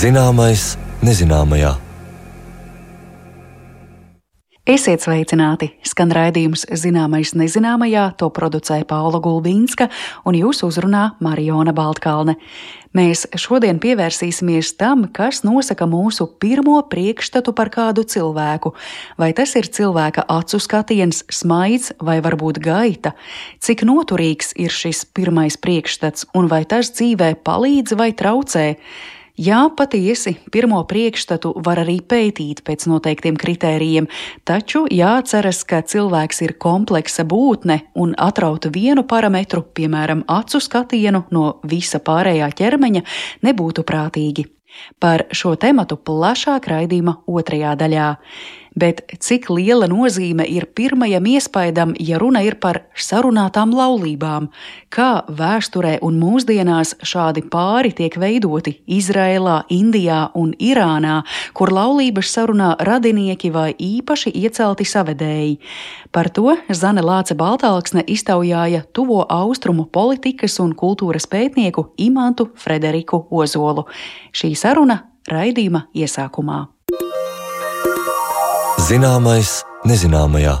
Zināmais, nezināmajā. Esiet sveicināti! Skan raidījums Zināmais nezināmajā, to producēja Paula Gulbīnska un jūs uzrunā Mariona Baltkalne. Mēs šodien pievērsīsimies tam, kas nosaka mūsu pirmo priekšstatu par kādu cilvēku. Vai tas ir cilvēka acu skatiens, smaids vai varbūt gaita? Cik noturīgs ir šis pirmais priekšstats un vai tas dzīvē palīdz vai traucē? Jā, patiesi, pirmo priekšstatu var arī pētīt pēc noteiktiem kritērijiem, taču jāatceras, ka cilvēks ir kompleksa būtne un atraut vienu parametru, piemēram, acu skatienu no visa pārējā ķermeņa, nebūtu prātīgi. Par šo tematu plašāk raidījuma otrajā daļā bet cik liela nozīme ir pirmajam iespaidam, ja runa ir par sarunātām laulībām, kā vēsturē un mūsdienās šādi pāri tiek veidoti Izrēlā, Indijā un Irānā, kur laulības sarunā radinieki vai īpaši iecelti savedēji. Par to Zane Lāce Baltāksne iztaujāja tuvo austrumu politikas un kultūras pētnieku Imantu Frederiku Ozolu. Šī saruna raidījuma iesākumā. Zināmais, nezināmajā.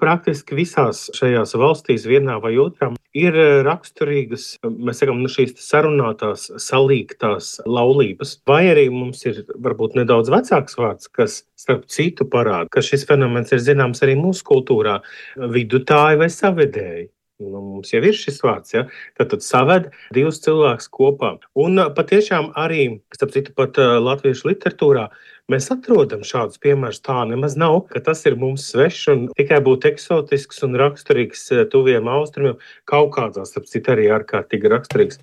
Praktiski visās šajās valstīs, vienā vai otrā, ir eh, raksturīgas, mēs sakām, nu, šīs sarunātās, salīgtās laulības. Vai arī mums ir varbūt nedaudz vecāks vārds, kas starp citu parāda, ka šis fenomens ir zināms arī mūsu kultūrā - vidutāji vai savedēji. Nu, mums jau ir šis vārds, ja? tad, tad saved divus cilvēkus kopā. Un patiešām arī, starp citu, pat latviešu literatūrā mēs atrodam šādus piemērus. Tā nemaz nav, ka tas ir mums svešs un tikai būtu eksotisks un raksturīgs tuviem austrumiem. Kaut kādā, starp citu, arī ārkārtīgi raksturīgs.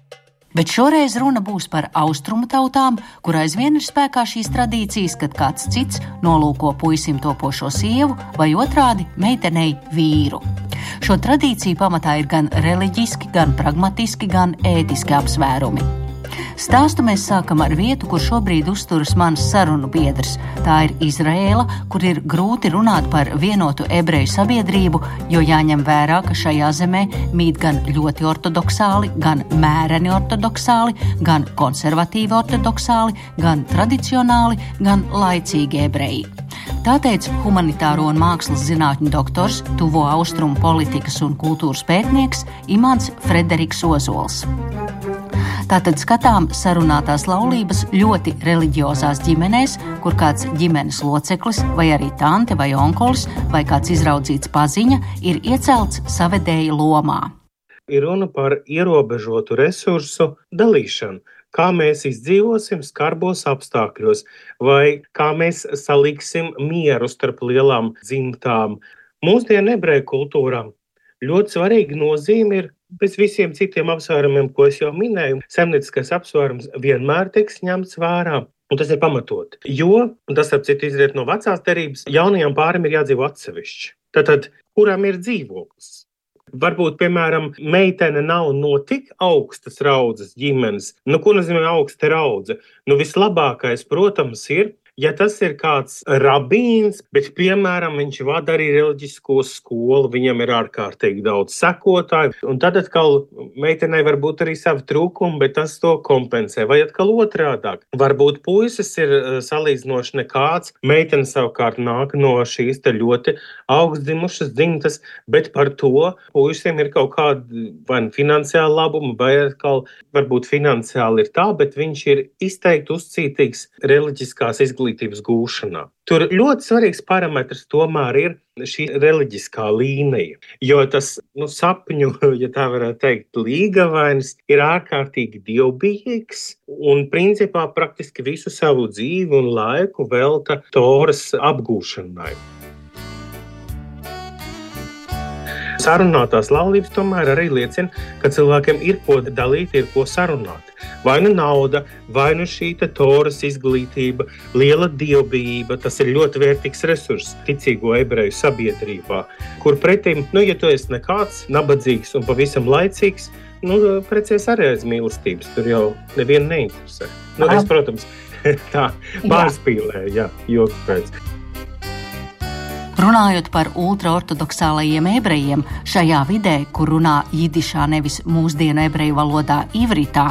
Bet šoreiz runa būs par austrumu tautām, kur aizvien ir spēkā šīs tradīcijas, kad kāds cits nolūko puisim topošo sievu vai otrādi meitenei vīru. Šo tradīciju pamatā ir gan reliģiski, gan pragmatiski, gan ētiski apsvērumi. Stāstu mēs sākam ar vietu, kur šobrīd uzturas mans sarunu biedrs. Tā ir Izraēla, kur ir grūti runāt par vienotu ebreju sabiedrību, jo jāņem vērā, ka šajā zemē mīt gan ļoti ortodoksāli, gan mēreni ortodoksāli, gan konservatīvi ortodoksāli, gan tradicionāli, gan laicīgi ebreji. Tā teica humanitāro un mākslas zinātņu doktors, tuvo austrumu politikas un kultūras pētnieks Imants Frederiks Ozols. Tātad skatām sarunātās laulības ļoti reliģiozās ģimenēs, kur kāds ģimenes loceklis, vai arī tante vai onkulis, vai kāds izraudzīts paziņa ir iecelts savedēja lomā. Ir runa par ierobežotu resursu dalīšanu kā mēs izdzīvosim skarbos apstākļos, vai kā mēs saliksim mieru starp lielām dzimtām. Mūsdienu ebreju kultūrā ļoti svarīga nozīme ir Bez visiem citiem apsvērumiem, ko es jau minēju, zemnieciskais apsvērums vienmēr tiks ņemts vērā. Un tas ir pamatot. Jo, un tas, ap citu, izriet no vecās derības, jaunajam pārim ir jādzīvo atsevišķi. Tātad, kuram ir dzīvoklis? Varbūt, piemēram, meitene nav no tik augstas raudzes ģimenes. Nu, ko nozīmē augsta raudze? Nu, vislabākais, protams, ir Ja tas ir kāds rabīns, bet, piemēram, viņš vada arī reliģisko skolu, viņam ir ārkārtīgi daudz sekotāju, un tad atkal meitenei var būt arī savi trūkumi, bet tas to kompensē. Vai atkal otrādāk? Varbūt puisis ir eh, salīdzinoši nekāds, meitene savukārt nāk no šīs ļoti augstdzimušas dzimtas, bet par to puisim ir kaut kāda vai nu finansiāla labuma, vai atkal varbūt finansiāli ir tā, bet viņš ir izteikti uzcītīgs reliģiskās izglītības izglītības gūšanā. Tur ļoti svarīgs parametrs tomēr ir šī reliģiskā līnija. Jo tas nu, sapņu, ja tā varētu teikt, līgavainis ir ārkārtīgi dievbijīgs un principā praktiski visu savu dzīvi un laiku velta Toras apgūšanai. Sarunātās laulības tomēr arī liecina, ka cilvēkiem ir ko dalīt, ir ko sarunāt. Vai nu nauda, vai nu šī toras izglītība, liela dievbijība. Tas ir ļoti vērtīgs resurss ticīgo ebreju sabiedrībā, kur pretim, nu, ja tu esi nekāds, nabadzīgs un pavisam laicīgs, Nu, precies arī aiz mīlestības. Tur jau nevienu neinteresē. Nu, es, protams, tā pārspīlēju, jā, joku pēc. Runājot par ultraortodoksālajiem ebrejiem, šajā vidē, kur runā jidišā nevis mūsdienu ebreju valodā ivritā,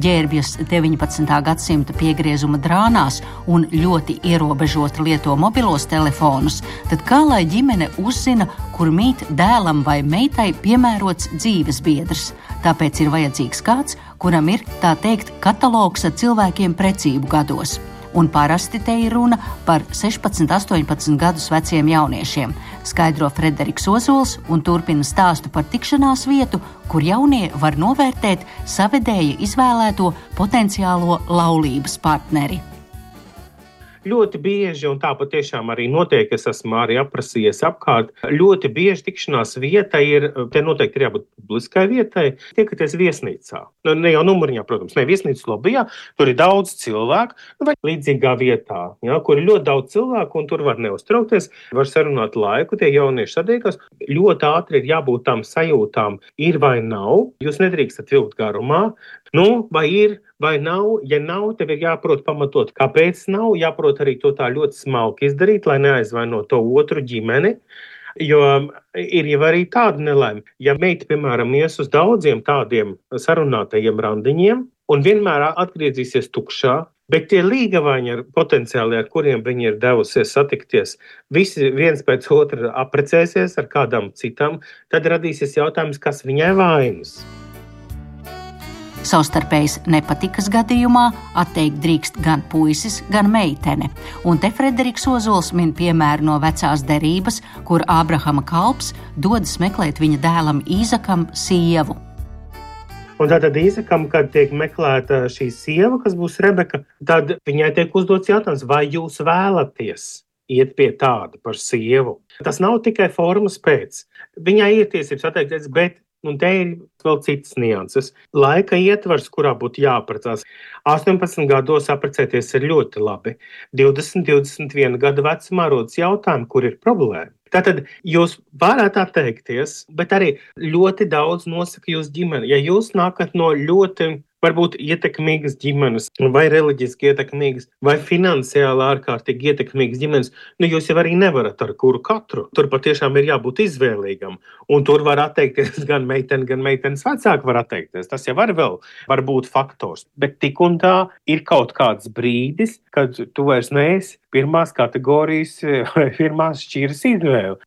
ģērbjas 19. gadsimta piegriezuma drānās un ļoti ierobežoti lieto mobilos telefonus, tad kā lai ģimene uzzina, kur mīt dēlam vai meitai piemērots dzīves biedrs? Tāpēc ir vajadzīgs kāds, kuram ir tā teikt katalogs ar cilvēkiem precību gados un parasti te ir runa par 16, 18 gadus veciem jauniešiem, skaidro Frederiks Ozols un turpina stāstu par tikšanās vietu, kur jaunie var novērtēt savedēja izvēlēto potenciālo laulības partneri ļoti bieži, un tā patiešām arī notiek, es esmu arī aprasījies apkārt, ļoti bieži tikšanās vieta ir, te noteikti ir jābūt publiskai vietai, tiekaties viesnīcā. Nu, ne jau numuriņā, protams, ne viesnīcas lobbyā, tur ir daudz cilvēku, nu, vai līdzīgā vietā, ja, kur ir ļoti daudz cilvēku, un tur var neuztraukties, var sarunāt laiku, tie jaunieši sadiekas. Ļoti ātri ir jābūt tām sajūtām, ir vai nav. Jūs nedrīkstat vilkt garumā, nu, vai ir vai nav. Ja nav, tev ir jāprot pamatot, kāpēc nav. Jāprot arī to tā ļoti smalki izdarīt, lai neaizvaino to otru ģimeni. Jo ir jau arī tāda nelaime. Ja meita, piemēram, ies uz daudziem tādiem sarunātajiem randiņiem un vienmēr atgriezīsies tukšā, bet tie līgavaini, potenciāli, ar kuriem viņi ir devusies satikties, visi viens pēc otra apprecēsies ar kādām citām, tad radīsies jautājums, kas viņai vainas. Savstarpējas nepatikas gadījumā atteikt drīkst gan puisis, gan meitene. Un te Frederiks Ozols min piemēru no vecās derības, kur Ābrahama kalps dodas meklēt viņa dēlam Īzakam sievu. Un tātad Īzakam, kad tiek meklēta šī sieva, kas būs Rebeka, tad viņai tiek uzdots jautājums, vai jūs vēlaties iet pie tāda par sievu. Tas nav tikai formas pēc. Viņai ir tiesības atteikties, bet Un te ir vēl citas nianses. Laika ietvars, kurā būtu jāaprecās. 18 gados apprecēties ir ļoti labi. 20, 21 gadu vecumā rodas jautājumi, kur ir problēma. Tātad jūs varat atteikties, bet arī ļoti daudz nosaka jūsu ģimene. Ja jūs nākat no ļoti varbūt ietekmīgas ģimenes, vai reliģiski ietekmīgas, vai finansiāli ārkārtīgi ietekmīgas ģimenes, nu jūs jau arī nevarat ar kuru katru. Tur patiešām ir jābūt izvēlīgam. Un tur var atteikties gan meitene, gan meitenes vecāki var atteikties. Tas jau var vēl var būt faktors. Bet tik un tā ir kaut kāds brīdis, kad tu vairs neesi pirmās kategorijas vai pirmās šķiras izvēle.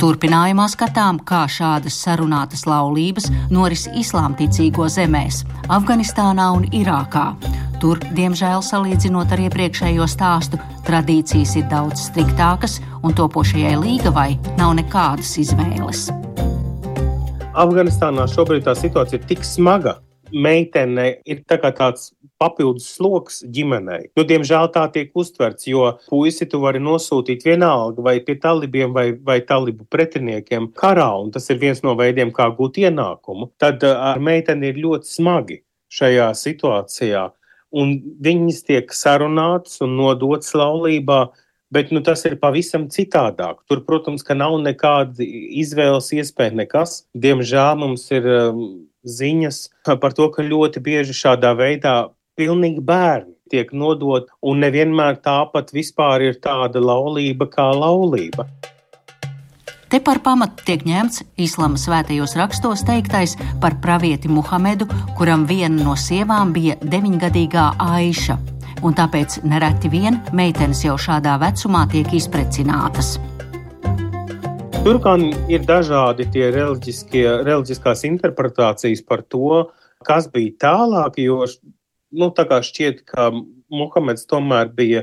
Turpinājumā skatām, kā šādas sarunātas laulības noris islāmticīgo zemēs - Afganistānā un Irākā. Tur, diemžēl, salīdzinot ar iepriekšējo stāstu, tradīcijas ir daudz striktākas, un topošajai līgavai nav nekādas izvēles. Afganistānā šobrīd tā situācija ir tik smaga, meitene ir tā tāds papildus sloks ģimenei. Nu, diemžēl tā tiek uztverts, jo puisi tu vari nosūtīt vienalga vai pie talibiem vai, vai talibu pretiniekiem karā, un tas ir viens no veidiem, kā gūt ienākumu. Tad ar meiteni ir ļoti smagi šajā situācijā, un viņas tiek sarunātas un nodotas laulībā. Bet nu, tas ir pavisam citādāk. Tur, protams, nav nekāda izvēles iespēja, nekas. Diemžēl mums ir um, ziņas par to, ka ļoti bieži šādā veidā pilnīgi bērni tiek nodot, un nevienmēr tāpat vispār ir tāda laulība kā laulība. Te par pamatu tiek ņemts Islāma svētajos rakstos teiktais par pravieti Muhamedu, kuram viena no sievām bija deviņgadīgā Aiša, un tāpēc nereti vien meitenes jau šādā vecumā tiek izprecinātas. Tur gan ir dažādi tie reliģiskās interpretācijas par to, kas bija tālāk, jo nu, šķiet, ka Muhameds tomēr bija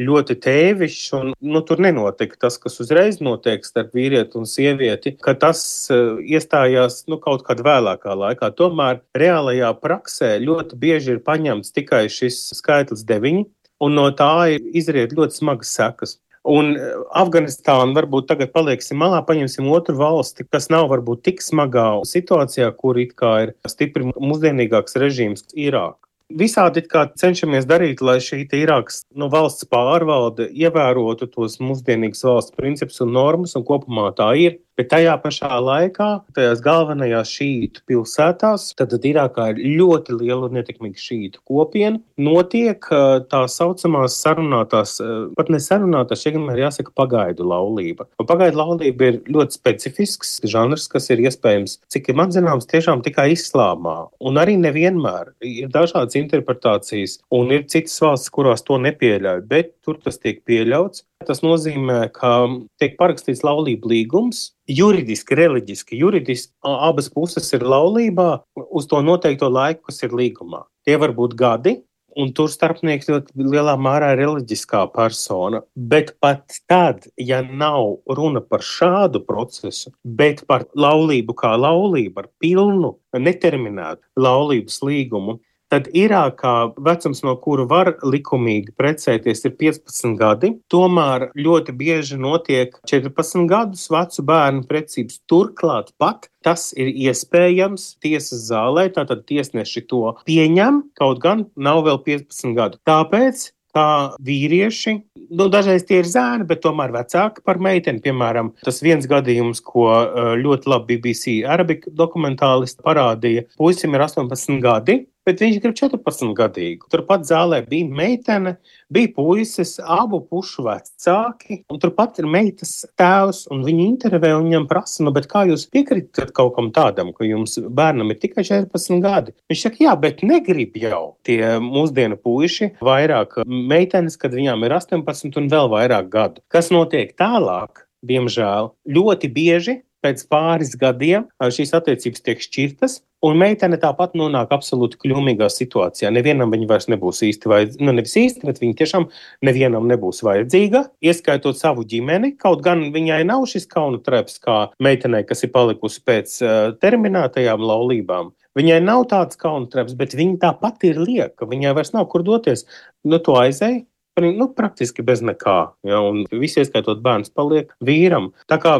ļoti tēvišķs, un nu, tur nenotika tas, kas uzreiz notiek starp vīrieti un sievieti, ka tas uh, iestājās nu, kaut kādā vēlākā laikā. Tomēr reālajā praksē ļoti bieži ir paņemts tikai šis skaitlis deviņi, un no tā izriet ļoti smagas sekas. Un eh, Afganistāna varbūt tagad paliksim malā, paņemsim otru valsti, kas nav varbūt tik smagā situācijā, kur it kā ir stipri mūsdienīgāks režīms - Irāka. Visādi cenšamies darīt, lai šī Irākas nu, valsts pārvalde ievērotu tos mūsdienīgus valsts principus un normas, un kopumā tā ir. Bet tajā pašā laikā, tajās galvenajās šītu pilsētās, tad Irākā ir ļoti liela un ietekmīga šītu kopiena. Notiek tā saucamās sarunātās, pat ne sarunātās, šeit ir jāsaka pagaidu laulība. Un pagaidu laulība ir ļoti specifisks žanrs, kas ir iespējams, cik man zināms, tiešām tikai islāmā. Un arī nevienmēr ir dažādas interpretācijas, un ir citas valstis, kurās to nepieļauj, bet tur tas tiek pieļauts. Tas nozīmē, ka tiek parakstīts laulību līgums. Juridiski, reliģiski, juridiski abas puses ir laulībā uz to noteikto laiku, kas ir līgumā. Tie var būt gadi, un tur starpnieks ļoti lielā mērā ir reliģiskā persona. Bet pat tad, ja nav runa par šādu procesu, bet par laulību kā laulību, ar pilnu, neterminētu laulības līgumu, Tad Irākā vecums, no kura var likumīgi precēties, ir 15 gadi. Tomēr ļoti bieži notiek 14 gadus vecu bērnu precības. Turklāt pat tas ir iespējams tiesas zālē, tātad tiesneši to pieņem, kaut gan nav vēl 15 gadu. Tāpēc kā vīrieši. Nu, dažreiz tie ir zēni, bet tomēr vecāki par meiteni. Piemēram, tas viens gadījums, ko eh, ļoti labi BBC arabiku dokumentālisti parādīja. Puisim ir 18 gadi, bet viņš grib 14 gadīgu. Turpat zālē bija meitene, bija puisis, abu pušu vecāki, un turpat ir meitas tēvs, un viņi intervē un viņam prasa, nu, kā jūs piekrītat kaut kam tādam, ka jums bērnam ir tikai 14 gadi. Viņš saka, jā, bet negrib jau tie mūsdienu puiši vairāk meitenes, kad viņām ir 18 un vēl vairāk gadu. Kas notiek tālāk? Diemžēl ļoti bieži pēc pāris gadiem šīs attiecības tiek šķirtas, Un meitene tāpat nonāk absolūti kļūmīgā situācijā. Nevienam viņa vairs nebūs īsti vajadzīga. Nu, nevis īsti, bet viņa tiešām nevienam nebūs vajadzīga, ieskaitot savu ģimeni. Kaut gan viņai nav šis kauna treps kā meitenei, kas ir palikusi pēc uh, terminētajām laulībām. Viņai nav tāds kauna treps, bet viņa tāpat ir lieka. Viņai vairs nav kur doties. Nu, to aizēja nu, praktiski bez nekā. Ja, un visi, ieskaitot bērns, paliek vīram. Tā kā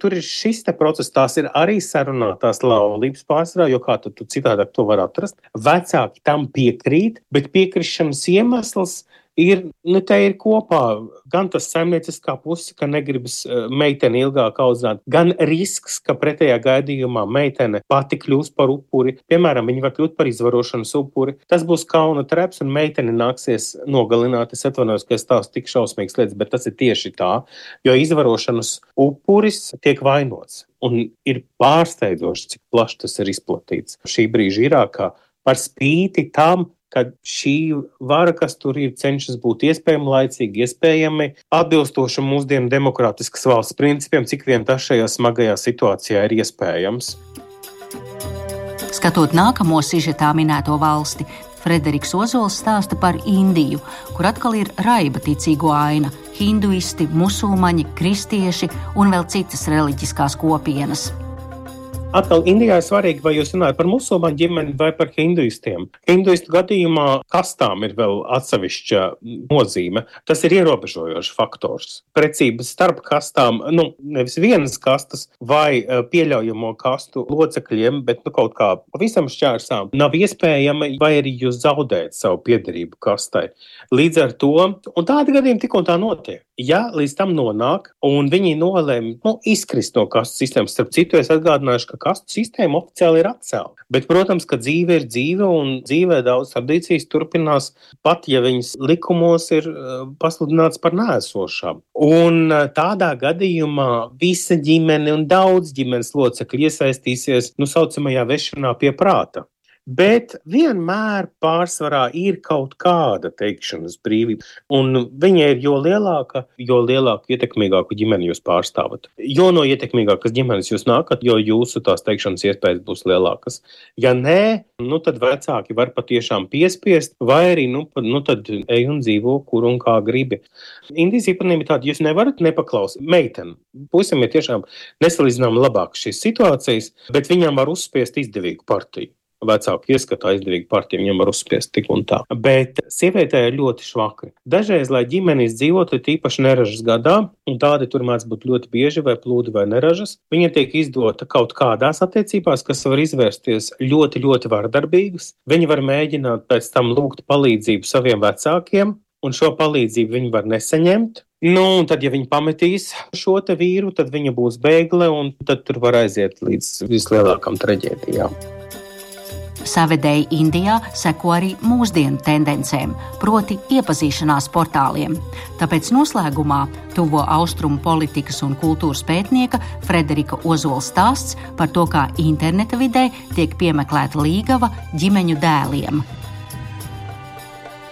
tur ir šis process, tās ir arī sarunātās laulības pārsvarā, jo kā tu, tu citādāk to var atrast. Vecāki tam piekrīt, bet piekrišanas iemesls ir, nu, te ir kopā gan tas saimnieciskā puse, ka negribas eh, meiteni ilgāk audzināt, gan risks, ka pretējā gadījumā meitene pati kļūs par upuri. Piemēram, viņa var kļūt par izvarošanas upuri. Tas būs kauna treps, un meiteni nāksies nogalināt. Es atvainojos, ka es tās tik šausmīgas lietas, bet tas ir tieši tā, jo izvarošanas upuris tiek vainots. Un ir pārsteidzoši, cik plaši tas ir izplatīts šī brīža Irākā. Par spīti tam, ka šī vara, kas tur ir, cenšas būt iespējami laicīgi, iespējami atbilstoši mūsdienu demokrātiskas valsts principiem, cik vien tas šajā smagajā situācijā ir iespējams. Skatot nākamo sižetā minēto valsti, Frederiks Ozols stāsta par Indiju, kur atkal ir raiba ticīgo aina - hinduisti, musulmaņi, kristieši un vēl citas reliģiskās kopienas. Atkal Indijā ir svarīgi, vai jūs runājat par musulmaņu ģimeni vai par hinduistiem. Hinduistu gadījumā kastām ir vēl atsevišķa nozīme. Tas ir ierobežojošs faktors. Precības starp kastām, nu, nevis vienas kastas vai eh, pieļaujamo kastu locekļiem, bet nu, kaut kā pavisam šķērsām nav iespējama, vai arī jūs zaudējat savu piedarību kastai. Līdz ar to, un tādi gadījumi tik un tā notiek. Ja līdz tam nonāk, un viņi nolēma nu, izkrist no kastu sistēmas, starp citu, es atgādināšu, ka kastu sistēma oficiāli ir atcelta. Bet, protams, ka dzīve ir dzīve, un dzīvē daudz tradīcijas turpinās, pat ja viņas likumos ir eh, pasludināts par nēsošām. Un eh, tādā gadījumā visa ģimene un daudz ģimenes locekļi iesaistīsies nu, saucamajā vešanā pie prāta. Bet vienmēr pārsvarā ir kaut kāda teikšanas brīvība. Un viņa ir jo lielāka, jo lielāku, ietekmīgāku ģimeni jūs pārstāvat. Jo no ietekmīgākas ģimenes jūs nākat, jo jūsu tās teikšanas iespējas būs lielākas. Ja nē, nu tad vecāki var patiešām piespiest, vai arī nu, nu tad ej un dzīvo, kur un kā gribi. Indijas īpatnība ir tāda, jūs nevarat nepaklausīt meiteni. Pusim ir tiešām nesalīdzinām labāk šīs situācijas, bet viņam var uzspiest izdevīgu partiju vecāku ieskatu aizdevīgi partiju, viņam var uzspiest tik un tā. Bet sievietē ir ļoti švaki. Dažreiz, lai ģimenes dzīvotu, tīpaši neražas gadā, un tādi tur mēdz būt ļoti bieži, vai plūdi, vai neražas, viņa tiek izdota kaut kādās attiecībās, kas var izvērsties ļoti, ļoti vardarbīgas. Viņi var mēģināt pēc tam lūgt palīdzību saviem vecākiem, un šo palīdzību viņi var nesaņemt. Nu, un tad, ja viņi pametīs šo vīru, tad viņa būs bēgle, un tad tur var aiziet līdz vislielākām traģēdijām. Savedēji Indijā seko arī mūsdienu tendencēm, proti, iepazīšanās portāliem. Tāpēc noslēgumā tuvo austrumu politikas un kultūras pētnieka Frederika Ozola stāsts par to, kā interneta vidē tiek piemeklēta līgava ģimeņu dēliem.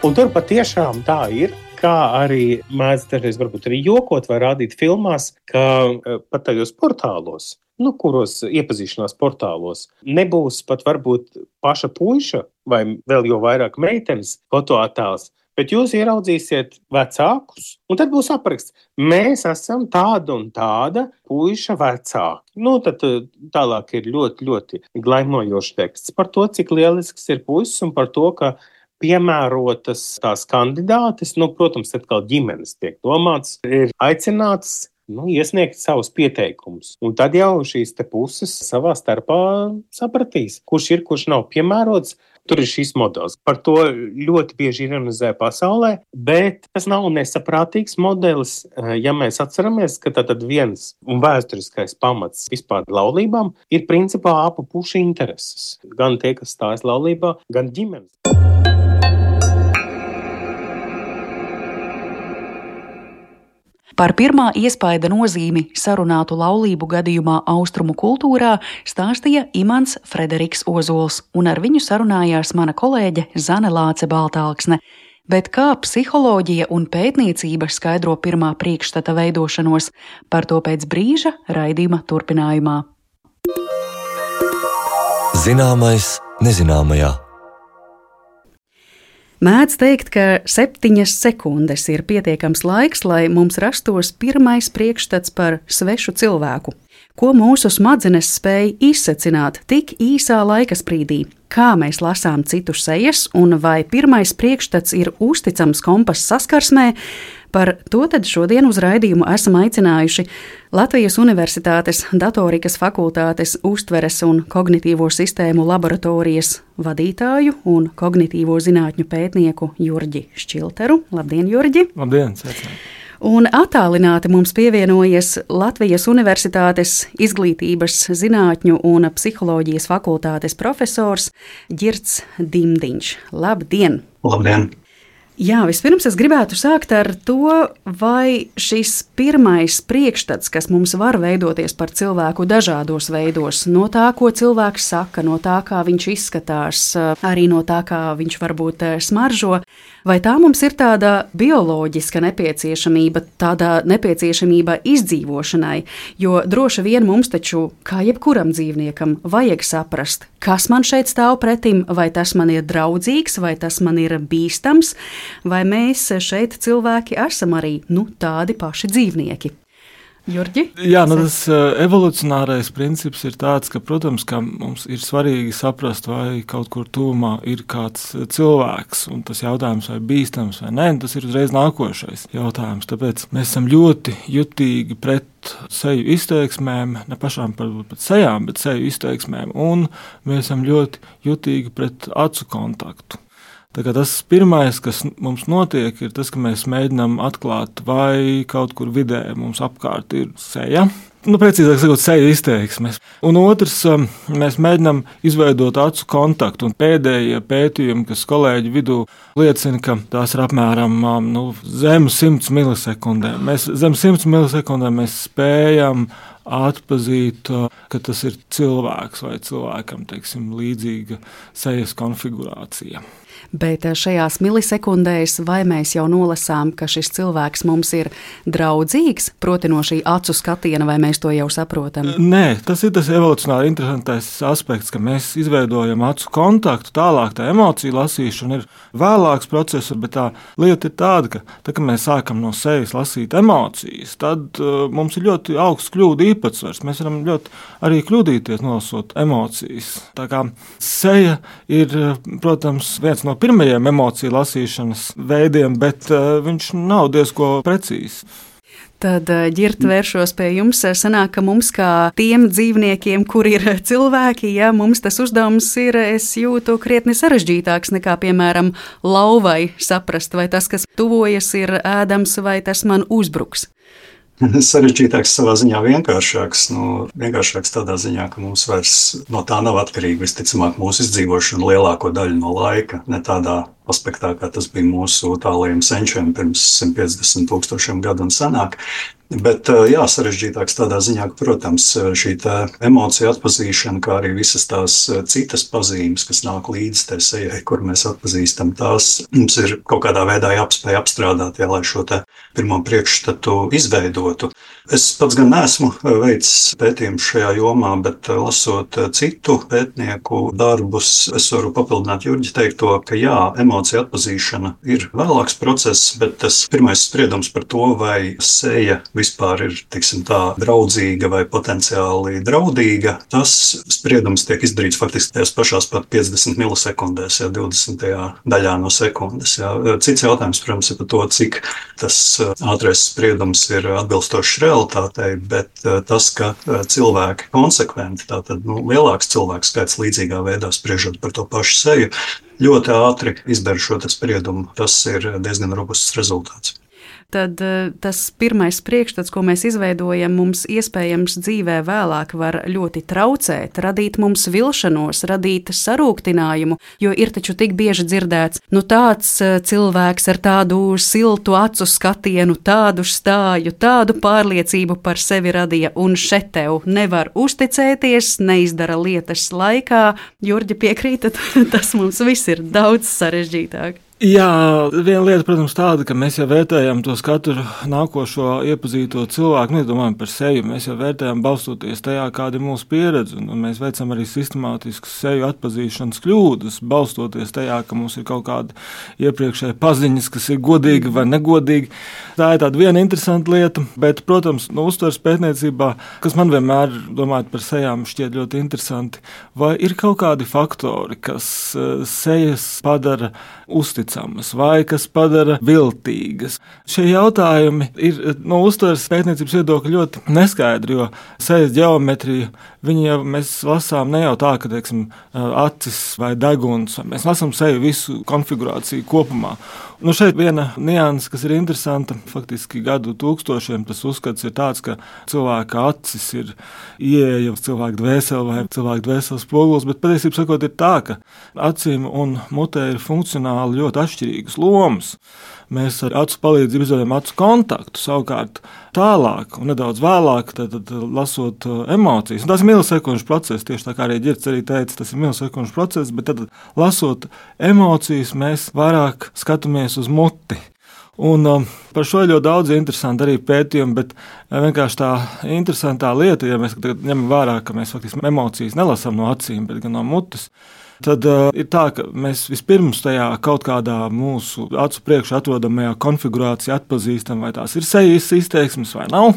Un tur patiešām tā ir kā arī mēdz dažreiz varbūt arī jokot vai rādīt filmās, ka eh, pat tajos portālos nu, kuros iepazīšanās portālos nebūs pat varbūt paša puika vai vēl jau vairāk meitenes fotoattēls. Bet jūs ieraudzīsiet vecākus, un tad būs apraksts, mēs esam tāda un tāda puika vecāki. Nu, tad eh, tālāk ir ļoti, ļoti glaimojošs teksts par to, cik lielisks ir puisis un par to, ka piemērotas tās kandidātes, nu, protams, atkal ģimenes tiek domāts, ir aicināts nu, iesniegt savus pieteikumus. Un tad jau šīs puses savā starpā sapratīs, kurš ir, kurš nav piemērots. Tur ir šis modelis. Par to ļoti bieži ironizē pasaulē, bet tas nav nesaprātīgs modelis. Eh, ja mēs atceramies, ka tad viens un vēsturiskais pamats vispār laulībām ir principā abu pušu intereses. Gan tie, kas stājas laulībā, gan ģimenes. Par pirmā iespaida nozīmi sarunātu laulību gadījumā austrumu kultūrā stāstīja Imants Frederiks Ozols, un ar viņu sarunājās mana kolēģe Zane Lāce Baltāksne. Bet kā psiholoģija un pētniecība skaidro pirmā priekšstata veidošanos, par to pēc brīža raidījuma turpinājumā. Zināmais nezināmajā. Mēdz teikt, ka septiņas sekundes ir pietiekams laiks, lai mums rastos pirmais priekšstats par svešu cilvēku. Ko mūsu smadzenes spēja izsecināt tik īsā laika sprīdī? Kā mēs lasām citu sejas, un vai pirmais priekšstats ir uzticams kompass saskarsmē, Par to šodien uz raidījumu esam aicinājuši Latvijas Universitātes datorikas fakultātes uztveres un kognitīvo sistēmu laboratorijas vadītāju un kognitīvo zinātņu pētnieku Jurģi Šķilteru. Labdien, Jurģi! Labdien! Sveicināti. Un attālināti mums pievienojies Latvijas Universitātes izglītības, zinātņu un psiholoģijas fakultātes profesors Girts Dimdiņš. Labdien! Labdien! Jā, vispirms es gribētu sākt ar to, vai šis pirmais priekšstats, kas mums var veidoties par cilvēku dažādos veidos, no tā, ko cilvēks saka, no tā, kā viņš izskatās, arī no tā, kā viņš varbūt eh, smaržo, vai tā mums ir tāda bioloģiska nepieciešamība, tāda nepieciešamība izdzīvošanai, jo droši vien mums taču, kā jebkuram dzīvniekam, vajag saprast, kas man šeit stāv pretim, vai tas man ir draudzīgs, vai tas man ir bīstams vai mēs šeit cilvēki esam arī nu, tādi paši dzīvnieki. Jurģi? Jā, nu tas uh, evolucionārais princips ir tāds, ka, protams, ka mums ir svarīgi saprast, vai kaut kur tuvumā ir kāds eh, cilvēks. Un tas jautājums, vai bīstams vai nē, tas ir uzreiz nākošais jautājums. Tāpēc mēs esam ļoti jutīgi pret seju izteiksmēm, ne pašām varbūt pret sejām, bet seju izteiksmēm. Un mēs esam ļoti jutīgi pret acu kontaktu. Tas pirmais, kas mums notiek, ir tas, ka mēs mēģinām atklāt, vai kaut kur vidē mums apkārt ir seja. Nu, precīzāk sakot, seju izteiksmes. Un otrs, um, mēs mēģinām izveidot acu kontaktu. Un pēdējie pētījumi, kas kolēģi vidū liecina, ka tās ir apmēram um, nu, zem 100 milisekundēm. Mēs zem 100 milisekundēm spējam atpazīt, uh, ka tas ir cilvēks vai cilvēkam teiksim, līdzīga sejas konfigurācija bet eh, šajās milisekundēs vai mēs jau nolasām, ka šis cilvēks mums ir draudzīgs, proti no šī acu skatiena, vai mēs to jau saprotam? Nē, tas ir tas evolucionāri interesantais aspekts, ka mēs izveidojam acu kontaktu, tālāk tā emocija lasīšana ir vēlāks process, bet tā lieta ir tāda, ka, tā, kad mēs sākam no sevis lasīt emocijas, tad uh, mums ir ļoti augsts kļūdu īpatsvars. Mēs varam ļoti arī kļūdīties nolasot emocijas. Tā kā seja ir, protams, viens no pirmajiem emociju lasīšanas veidiem, bet uh, viņš nav diezko precīzs. Tad, ģirt, vēršos pie jums. Sanāk, ka mums, kā tiem dzīvniekiem, kur ir cilvēki, ja mums tas uzdevums ir, es jūtu, krietni sarežģītāks nekā, piemēram, lauvai saprast, vai tas, kas tuvojas, ir ēdams, vai tas man uzbruks. Sarežģītāks, savā ziņā vienkāršāks. Nu, vienkāršāks tādā ziņā, ka mums vairs no tā nav atkarīga visticamāk mūsu izdzīvošana lielāko daļu no laika. Ne tādā aspektā, kā tas bija mūsu tālajiem senčiem pirms 150 tūkstošiem gadu un senāk. Bet jā, sarežģītāks tādā ziņā, ka, protams, šī emocija atpazīšana, kā arī visas tās citas pazīmes, kas nāk līdzi tai sejai, kur mēs atpazīstam, tās mums ir kaut kādā veidā jāapspēj apstrādāt, jā, lai šo pirmo priekšstatu izveidotu. Es pats gan neesmu veicis pētījumu šajā jomā, bet lasot citu pētnieku darbus, es varu papildināt Jurģi teikto, ka jā, emocija atpazīšana ir vēlāks process, bet tas pirmais spriedums par to, vai seja vispār ir tiksim, tā, draudzīga vai potenciāli draudīga, tas spriedums tiek izdarīts faktiski tajās pašās pat 50 milisekundēs, ja 20. daļā no sekundes. Jā. Cits jautājums, protams, ir par to, cik tas ātrais spriedums ir atbilstošs realitātei, bet uh, tas, ka uh, cilvēki konsekventi, tātad nu, lielāks cilvēku skaits līdzīgā veidā spriežot par to pašu seju, ļoti ātri izdara šo spriedumu. Tas ir diezgan robusts rezultāts tad eh, tas pirmais priekšstats, ko mēs izveidojam, mums iespējams dzīvē vēlāk var ļoti traucēt, radīt mums vilšanos, radīt sarūktinājumu, jo ir taču tik bieži dzirdēts, nu tāds eh, cilvēks ar tādu siltu acu skatienu, tādu stāju, tādu pārliecību par sevi radīja, un šeit tev nevar uzticēties, neizdara lietas laikā. Jurģi piekrītat, tas mums viss ir daudz sarežģītāk. Jā, viena lieta, protams, tāda, ka mēs jau vērtējam tos katru nākošo iepazīto cilvēku, nedomājam par sevi. Mēs jau vērtējam balstoties tajā, kāda ir mūsu pieredze. Un mēs veicam arī sistemātiskas seju atpazīšanas kļūdas, balstoties tajā, ka mums ir kaut kāda iepriekšēja paziņas, kas ir godīga vai negodīga. Tā ir tāda viena interesanta lieta, bet, protams, no uztveres pētniecībā, kas man vienmēr, domājot par sejām, šķiet ļoti interesanti, vai ir kaut kādi faktori, kas eh, sejas padara uzticamas vai kas padara viltīgas. Šie jautājumi ir no uztveres pētniecības viedokļa ļoti neskaidri, jo sejas geometriju viņi jau mēs lasām ne jau tā, ka teiksim, acis vai deguns, mēs lasām seju visu konfigurāciju kopumā. Nu, šeit viena nianses, kas ir interesanta, faktiski gadu tūkstošiem tas uzskats ir tāds, ka cilvēka acis ir ieeja uz cilvēka dvēseli vai cilvēka dvēseles spogulis, bet patiesībā sakot, ir tā, ka acīm un mutē ir funkcionāli ļoti atšķirīgas lomas. Mēs ar acu palīdzību izveidojam acu kontaktu. Savukārt, tālāk un nedaudz vēlāk, tad, tad, lasot uh, emocijas, un tas ir milisekundžu process, tieši tā kā arī Girts arī teica, tas ir milisekundžu process, bet tad, lasot emocijas, mēs vairāk skatāmies uz muti. Un, um, par šo ir ļoti daudz interesantu arī pētījumu, bet uh, vienkārši tā interesantā lieta, ja mēs ņemam vērā, ka mēs faktiski emocijas nelasām no acīm, bet gan no mutes, tad uh, ir tā, ka mēs vispirms tajā kaut kādā mūsu acu priekšā atrodamajā konfigurācijā atpazīstam, vai tās ir sejas izteiksmes vai nav.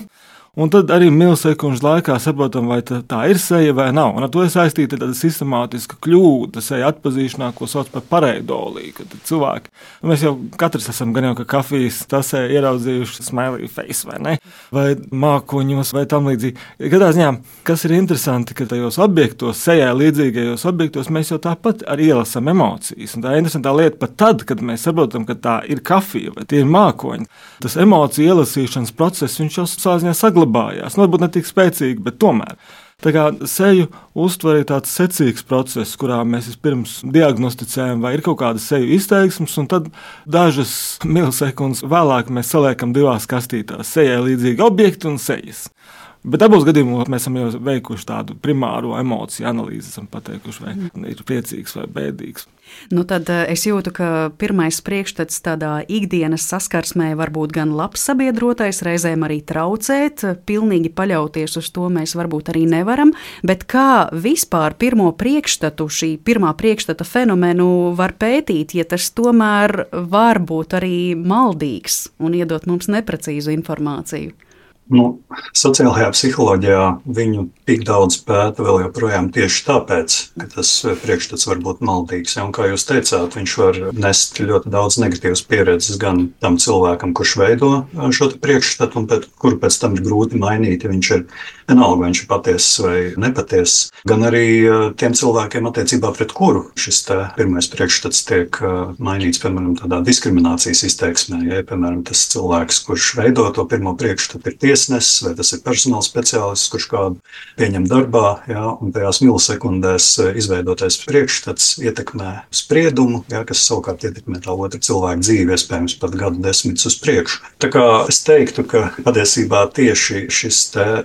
Un tad arī milisekundžu laikā saprotam, vai tā, tā ir seja vai nav. Un ar to ir saistīta tāda sistemātiska kļūda seja atpazīšanā, ko sauc par pareidoliju. Kad cilvēki, nu mēs jau katrs esam gan jau kā kafijas tasē ieraudzījuši smiley face vai ne, vai mākoņos vai tam līdzīgi. Katrā ziņā, kas ir interesanti, ka tajos objektos, sejai līdzīgajos objektos, mēs jau tāpat arī ielasām emocijas. Un tā ir interesanta lieta pat tad, kad mēs saprotam, ka tā ir kafija vai tie ir mākoņi. Tas emociju ielasīšanas process, viņš jau sāziņā saglabājās saglabājās. Nu, varbūt ne tik spēcīgi, bet tomēr. Tā kā seju uztver ir tāds secīgs process, kurā mēs vispirms diagnosticējam, vai ir kaut kāda seju izteiksmes, un tad dažas milisekundes vēlāk mēs saliekam divās kastītās - sejai līdzīgi objekti un sejas. Bet abos gadījumos mēs esam jau veikuši tādu primāro emociju analīzi, esam pateikuši, vai mm. ir priecīgs vai bēdīgs. Nu, tad eh, es jūtu, ka pirmais priekšstats tādā ikdienas saskarsmē var būt gan labs sabiedrotais, reizēm arī traucēt. Pilnīgi paļauties uz to mēs varbūt arī nevaram. Bet kā vispār pirmo priekšstatu, šī pirmā priekšstata fenomenu var pētīt, ja tas tomēr var būt arī maldīgs un iedot mums neprecīzu informāciju? Nu, sociālajā psiholoģijā viņu tik daudz pēta vēl joprojām tieši tāpēc, ka tas priekšstats var būt maldīgs. Ja, un, kā jūs teicāt, viņš var nest ļoti daudz negatīvas pieredzes gan tam cilvēkam, kurš veido šo priekšstatu, un pēc, kuru pēc tam ir grūti mainīt, ja viņš ir vienalga, vai viņš ir patiesis vai nepatiesis, gan arī tiem cilvēkiem, attiecībā pret kuru šis pirmais priekšstats tiek mainīts, piemēram, tādā diskriminācijas izteiksmē. Ja, piemēram, tas cilvēks, kurš veido to pirmo priekšstatu, ir tiesas tiesnesis vai tas ir personāla speciālists, kurš kādu pieņem darbā, jā, un tajās milisekundēs eh, izveidotais priekšstats ietekmē spriedumu, jā, kas savukārt ietekmē tā otra cilvēka dzīvi, iespējams, pat gadu desmitus uz priekšu. Tā kā es teiktu, ka patiesībā tieši šis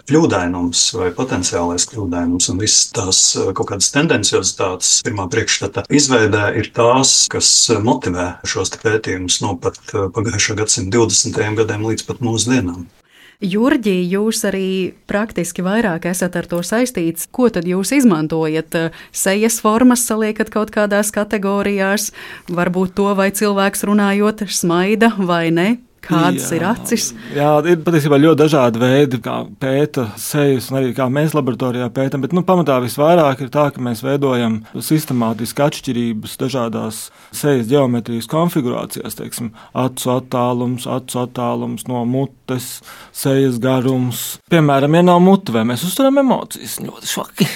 kļūdainums vai potenciālais kļūdainums un visas tās eh, kaut kādas tendenciozitātes pirmā priekšstata izveidē ir tās, kas motivē šos pētījumus no pat eh, pagājušā gadsimta 20. gadiem līdz pat mūsdienām. Jurģī, jūs arī praktiski vairāk esat ar to saistīts. Ko tad jūs izmantojat? Sejas formas saliekat kaut kādās kategorijās, varbūt to, vai cilvēks runājot smaida vai ne? Kādas jā, ir acis? Jā, ir patiesībā ļoti dažādi veidi, kā pēta sejas, un arī kā mēs laboratorijā pētām. Bet nu, pamatā visvairāk ir tā, ka mēs veidojam sistemātiski atšķirības dažādās sejas geometrijas konfigurācijās. Teiksim, acu attālums, acu attālums no mutes, sejas garums. Piemēram, ja nav mute, vai mēs uztveram emocijas, ļoti švaki.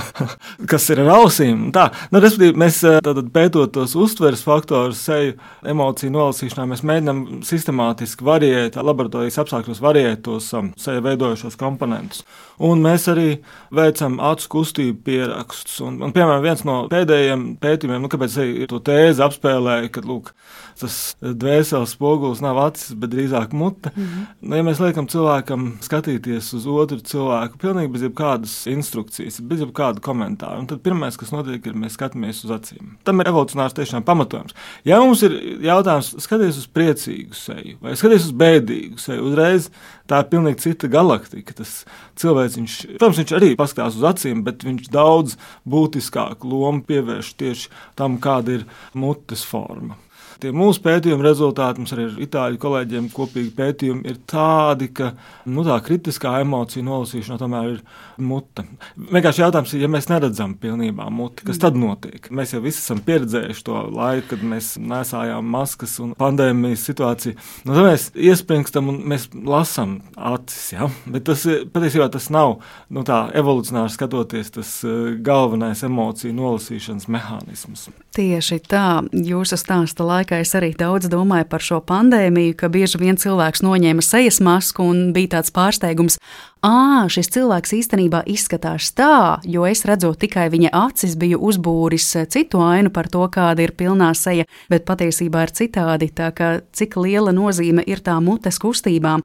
Kas ir ar ausīm? Tā, nu, respektīvi, mēs tātad, pētot tos uztveres faktorus, seju emociju nolasīšanā, mēs mēģinām sistemātiski sistemātiski variēt, laboratorijas apstākļos variēt tos um, seja veidojošos komponentus. Un mēs arī veicam acu kustību pierakstus. Un, un, piemēram, viens no pēdējiem pētījumiem, nu, kāpēc es to tēzi apspēlēju, kad lūk, tas dvēseles spogulis nav acis, bet drīzāk mute. Mm -hmm. nu, ja mēs liekam cilvēkam skatīties uz otru cilvēku, pilnīgi bez jebkādas instrukcijas, bez jebkāda komentāra, tad pirmais, kas notiek, ir mēs skatāmies uz acīm. Tam ir evolūcionārs tiešām pamatojums. Ja mums ir jautājums, skaties uz priecīgu seju, seju, vai skaties uz bēdīgu seju. Uzreiz tā ir pilnīgi cita galaktika. Tas cilvēks, viņš, protams, viņš arī paskatās uz acīm, bet viņš daudz būtiskāku lomu pievērš tieši tam, kāda ir mutes forma. Tie mūsu pētījuma rezultāti, mums arī ar itāļu kolēģiem kopīgi pētījumi, ir tādi, ka nu, tā kritiskā emocija nolasīšana tomēr ir mute. Vienkārši jautājums ir, ja mēs neredzam pilnībā muti, kas tad notiek? Mēs jau visi esam pieredzējuši to laiku, kad mēs nesājām maskas un pandēmijas situāciju. Nu, tad mēs iespringstam un mēs lasām acis, ja? bet tas patiesībā tas nav nu, tā evolucionāri skatoties tas eh, galvenais emociju nolasīšanas mehānisms. Tieši tā, jūsu stāsta laikā laikā es arī daudz domāju par šo pandēmiju, ka bieži vien cilvēks noņēma sejas masku un bija tāds pārsteigums, ah, šis cilvēks īstenībā izskatās tā, jo es redzot tikai viņa acis, biju uzbūris citu ainu par to, kāda ir pilnā seja, bet patiesībā ir citādi. Tā kā cik liela nozīme ir tā mutes kustībām,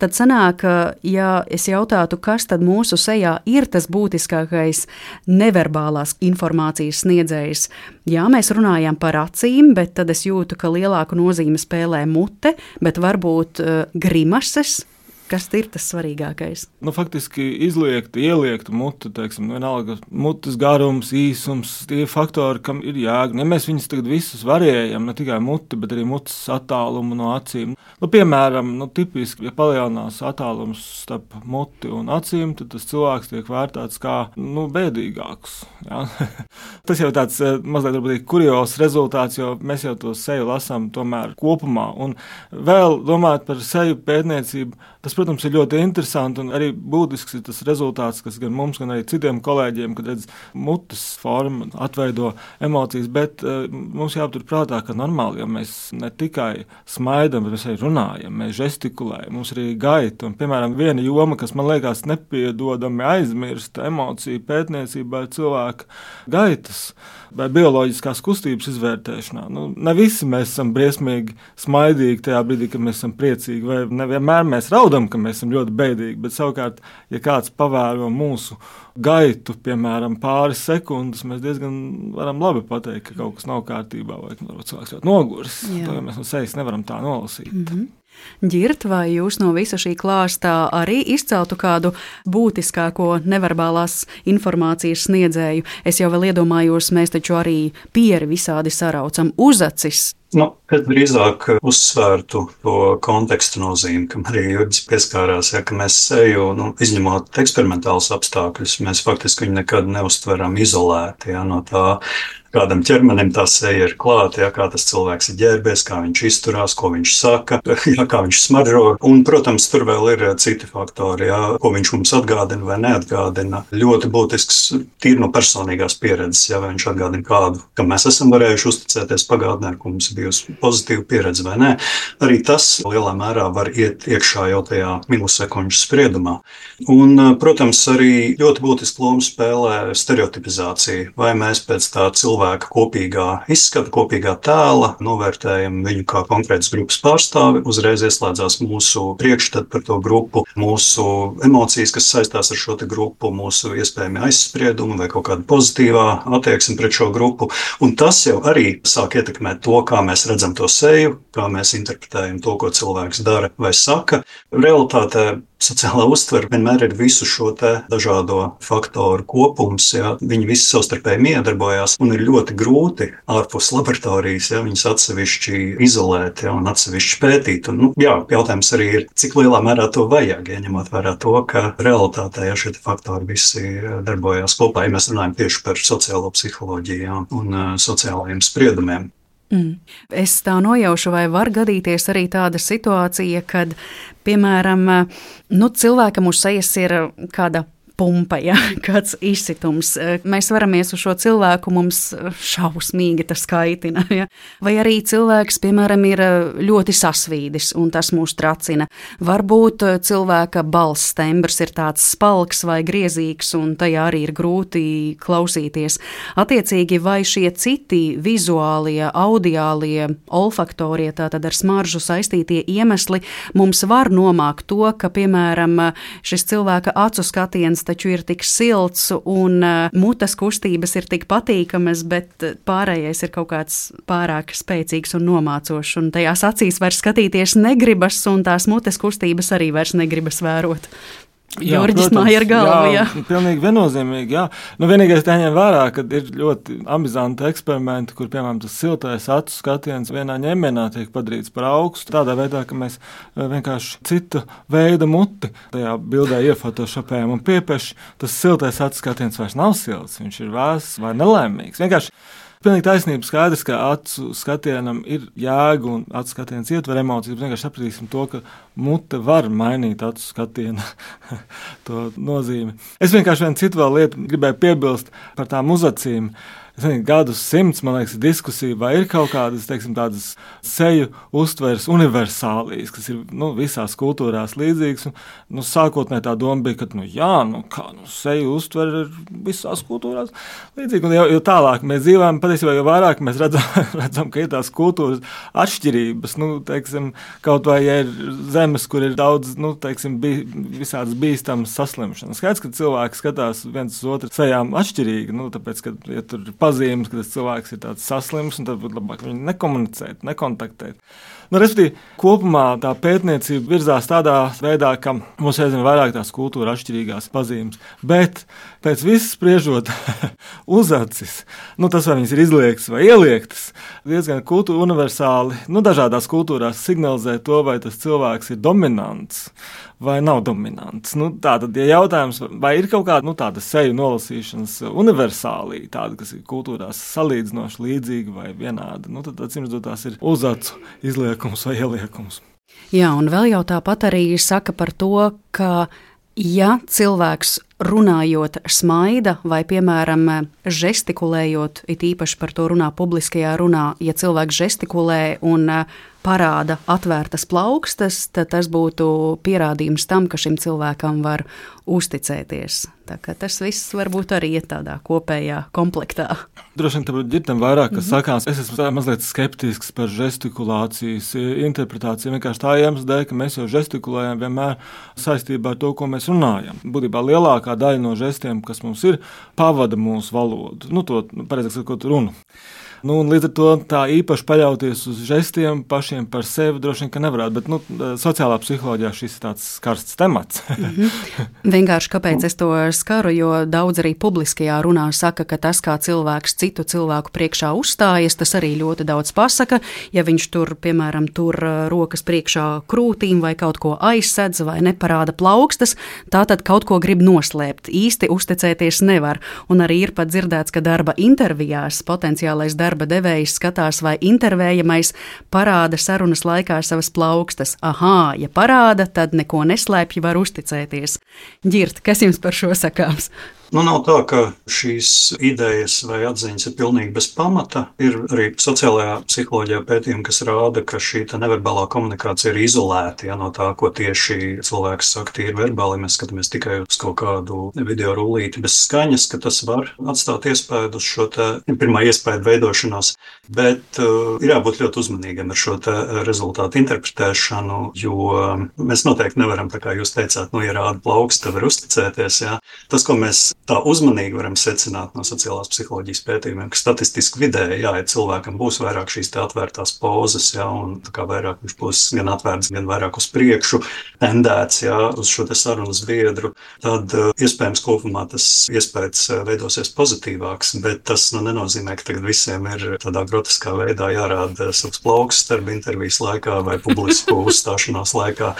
tad sanāk, ja es jautātu, kas tad mūsu sejā ir tas būtiskākais neverbālās informācijas sniedzējs. Jā, mēs runājam par acīm, bet tad es jūtu, ka lielāku nozīmi spēlē mute, bet varbūt uh, grimases Kas ir tas svarīgākais? Nu, faktiski izliekt, ieliekt mutu, teiksim, nu, vienalga mutes garums, īsums, tie faktori, kam ir jēga. Ja mēs viņus tagad visus varējam, ne tikai muti, bet arī mutes attālumu no acīm. Nu, piemēram, nu, tipiski, ja palielinās attālums starp muti un acīm, tad tas cilvēks tiek vērtēts kā nu, bēdīgāks. Ja? tas jau tāds eh, mazliet varbūt, kurios rezultāts, jo mēs jau to seju lasām tomēr kopumā. Un vēl domājot par seju pētniecību, tas protams, ir ļoti interesanti un arī būtisks ir tas rezultāts, kas gan mums, gan arī citiem kolēģiem, kad redz mutes formu, atveido emocijas, bet uh, mums jāaptur prātā, ka normāli, ja mēs ne tikai smaidam, bet mēs arī runājam, mēs žestikulējam, mums arī gaita. Un, piemēram, viena joma, kas man liekas nepiedodami aizmirsta emociju pētniecībā, ir cilvēka gaitas vai bioloģiskās kustības izvērtēšanā. Nu, ne visi mēs esam briesmīgi smaidīgi tajā brīdī, kad mēs esam priecīgi, vai nevienmēr mēs raudam, ka mēs esam ļoti bēdīgi. Bet savukārt, ja kāds pavēro mūsu gaitu, piemēram, pāris sekundes, mēs diezgan varam labi pateikt, ka kaut kas nav kārtībā, vai cilvēks ļoti noguris. To mēs no sejas nevaram tā nolasīt. Mm -hmm. Girt, vai jūs no visa šī klāstā arī izceltu kādu būtiskāko neverbālās informācijas sniedzēju? Es jau vēl iedomājos, mēs taču arī pieri visādi saraucam uz acis. Nu, Es drīzāk uzsvērtu to kontekstu nozīmi, kam arī Jurgis pieskārās, ja, ka mēs seju, nu, izņemot eksperimentālus apstākļus, mēs faktiski viņu nekad neustveram izolēti ja, no tā kādam ķermenim tā seja ir klāta, ja, kā tas cilvēks ir ģērbies, kā viņš izturās, ko viņš saka, ja, kā viņš smaržo. Un, protams, tur vēl ir citi faktori, ja, ko viņš mums atgādina vai neatgādina. Ļoti būtisks tīri no personīgās pieredzes, ja viņš atgādina kādu, kam mēs esam varējuši uzticēties pagātnē, ko mums bijusi pozitīva pieredze vai nē. Arī tas lielā mērā var iet iekšā jau tajā milisekundžu spriedumā. Un, protams, arī ļoti būtisku lomu spēlē stereotipizācija. Vai mēs pēc tā cilvēka cilvēka kopīgā izskata, kopīgā tēla, novērtējam viņu kā konkrētas grupas pārstāvi, uzreiz ieslēdzās mūsu priekšstats par to grupu, mūsu emocijas, kas saistās ar šo grupu, mūsu iespējami aizspriedumi vai kaut kāda pozitīvā attieksme pret šo grupu. Un tas jau arī sāk ietekmēt to, kā mēs redzam to seju, kā mēs interpretējam to, ko cilvēks dara vai saka. Realitātē sociālā uztvere vienmēr ir visu šo dažādo faktoru kopums. Ja, viņi visi savstarpēji miedarbojās un ir ļoti grūti ārpus laboratorijas ja, viņus atsevišķi izolēt ja, un atsevišķi pētīt. Un, nu, jā, jautājums arī ir, cik lielā mērā to vajag, ja ņemot vērā to, ka realitātē ja, šie faktori visi darbojās kopā, ja mēs runājam tieši par sociālo psiholoģiju ja, un uh, sociālajiem spriedumiem. Mm. Es tā nojaušu, vai var gadīties arī tāda situācija, kad, piemēram, nu, cilvēkam uz sejas ir kāda pumpa, ja kāds izsitums. Mēs varamies uz šo cilvēku, mums šausmīgi tas kaitina. Ja? Vai arī cilvēks, piemēram, ir ļoti sasvīdis un tas mūs tracina. Varbūt cilvēka balss tembrs ir tāds spalks vai griezīgs, un tajā arī ir grūti klausīties. Attiecīgi, vai šie citi vizuālie, audiālie, olfaktorie, tātad ar smaržu saistītie iemesli mums var nomākt to, ka, piemēram, šis cilvēka acu skatiens taču ir tik silts un uh, mutes kustības ir tik patīkamas, bet uh, pārējais ir kaut kāds pārāk spēcīgs un nomācošs. Un tajās acīs vairs skatīties negribas, un tās mutes kustības arī vairs negribas vērot. Jorģis māja ar galvu. Jā, jā. pilnīgi viennozīmīgi. Jā. Nu, vienīgais jāņem vērā, ka ir ļoti amizanti eksperimenti, kur, piemēram, tas siltais acu skatiens vienā ņēmienā tiek padarīts par augstu. Tādā veidā, ka mēs eh, vienkārši citu veidu muti tajā bildē iefotošopējam un piepieši. Tas siltais acu skatiens vairs nav silts, viņš ir vēss vai nelaimīgs. Vienkārši Pilnīgi taisnība. Skaidrs, ka acu skatienam ir jēga un acu skatiens ietver emocijas. Mēs vienkārši sapratīsim to, ka mute var mainīt acu skatienu nozīmi. Es vienkārši vienu citu lietu gribēju piebilst par tām uzacīm gadus simts, man liekas, diskusija, vai ir kaut kādas teiksim, tādas seju uztveres universālijas, kas ir nu, visās kultūrās līdzīgas. Un, nu, sākotnēji tā doma bija, ka nu, jā, nu, kā, nu, seju uztvere ir visās kultūrās līdzīga. Jo, jo tālāk mēs dzīvojam, patiesībā jau vairāk mēs redzam, redzam ka ir tās kultūras atšķirības. Nu, teiksim, kaut vai ja ir zemes, kur ir daudz nu, teiksim, bij, visādas bīstamas saslimšanas. Skaidrs, ka cilvēki skatās viens uz otru sejām atšķirīgi. Nu, tāpēc, ka, ja tur ir pazīmes, ka tas cilvēks ir saslims, un tad būtu labāk viņu nekomunicēt, nekontaktēt. Nu, Respektīvi, kopumā tā pētniecība virzās tādā veidā, ka mums ir vairāk tās kultūra atšķirīgās pazīmes. Bet pēc visas spriežot uz acis, nu, tas vai viņas ir izliektas vai ieliektas, diezgan kultūra universāli, nu, dažādās kultūrās signalizē to, vai tas cilvēks ir dominants vai nav dominants. Nu, tātad, ja jautājums, vai ir kaut kāda nu, tāda seju nolasīšanas universālija, tāda, kas ir kultūrās salīdzinoši līdzīga vai vienāda, nu, tad acīm redzot, tās ir uz acu izliekums vai ieliekums. Jā, un vēl jau tāpat arī saka par to, ka ja cilvēks runājot smaida vai, piemēram, žestikulējot, it īpaši par to runā publiskajā runā, ja cilvēks žestikulē un parāda atvērtas plaukstas, tad tas būtu pierādījums tam, ka šim cilvēkam var uzticēties. Tas viss varbūt arī ir tādā kopējā komplektā. Droši vien tam ģitam vairāk, kas mm -hmm. sakās. Es esmu mazliet skeptisks par žestikulācijas interpretāciju. Vienkārši tā iemesla dēļ, ka mēs jau žestikulējam vienmēr saistībā ar to, ko mēs runājam. Būtībā lielākā daļa no žestiem, kas mums ir, pavada mūsu valodu. Nu, to, nu, pareizāk sakot, runu. Nu, līdz ar to tā īpaši paļauties uz žestiem pašiem par sevi droši vien nevarētu. Bet nu, sociālā psiholoģijā šis ir tāds karsts temats. -hmm. Vienkārši kāpēc es to skaru, jo daudz arī publiskajā runā saka, ka tas, kā cilvēks citu cilvēku priekšā uzstājas, tas arī ļoti daudz pasaka. Ja viņš tur, piemēram, tur rokas priekšā krūtīm vai kaut ko aizsedz vai neparāda plaukstas, tā tad kaut ko grib noslēpt. Īsti uzticēties nevar. Un arī ir pat dzirdēts, ka darba intervijās potenciālais darbs darba devējs skatās, vai intervējamais parāda sarunas laikā savas plaukstas. Aha, ja parāda, tad neko neslēpj, var uzticēties. Girt, kas jums par šo sakāms? Nu, nav tā, ka šīs idejas vai atziņas ir pilnīgi bez pamata. Ir arī sociālajā psiholoģijā pētījumi, kas rāda, ka šī neverbālā komunikācija ir izolēta ja, no tā, ko tieši cilvēks saka, tīri verbāli. Mēs skatāmies tikai uz kaut kādu video rullīti bez skaņas, ka tas var atstāt iespēju uz šo te, pirmā iespēju veidošanos. Bet uh, ir jābūt ļoti uzmanīgiem ar šo rezultātu interpretēšanu, jo mēs noteikti nevaram, kā jūs teicāt, nu, ja rāda plaukstu, var uzticēties. Ja. Tas, ko mēs tā uzmanīgi varam secināt no sociālās psiholoģijas pētījumiem, ka statistiski vidēji, jā, ja cilvēkam būs vairāk šīs atvērtās pozas, jā, un kā vairāk viņš būs gan atvērts, gan vairāk uz priekšu tendēts, jā, uz šo sarunas biedru, tad uh, iespējams kopumā tas iespējas uh, veidosies pozitīvāks, bet tas nu, nenozīmē, ka tagad visiem ir tādā grotiskā veidā jārāda savs plauks starp intervijas laikā vai publisku uzstāšanās laikā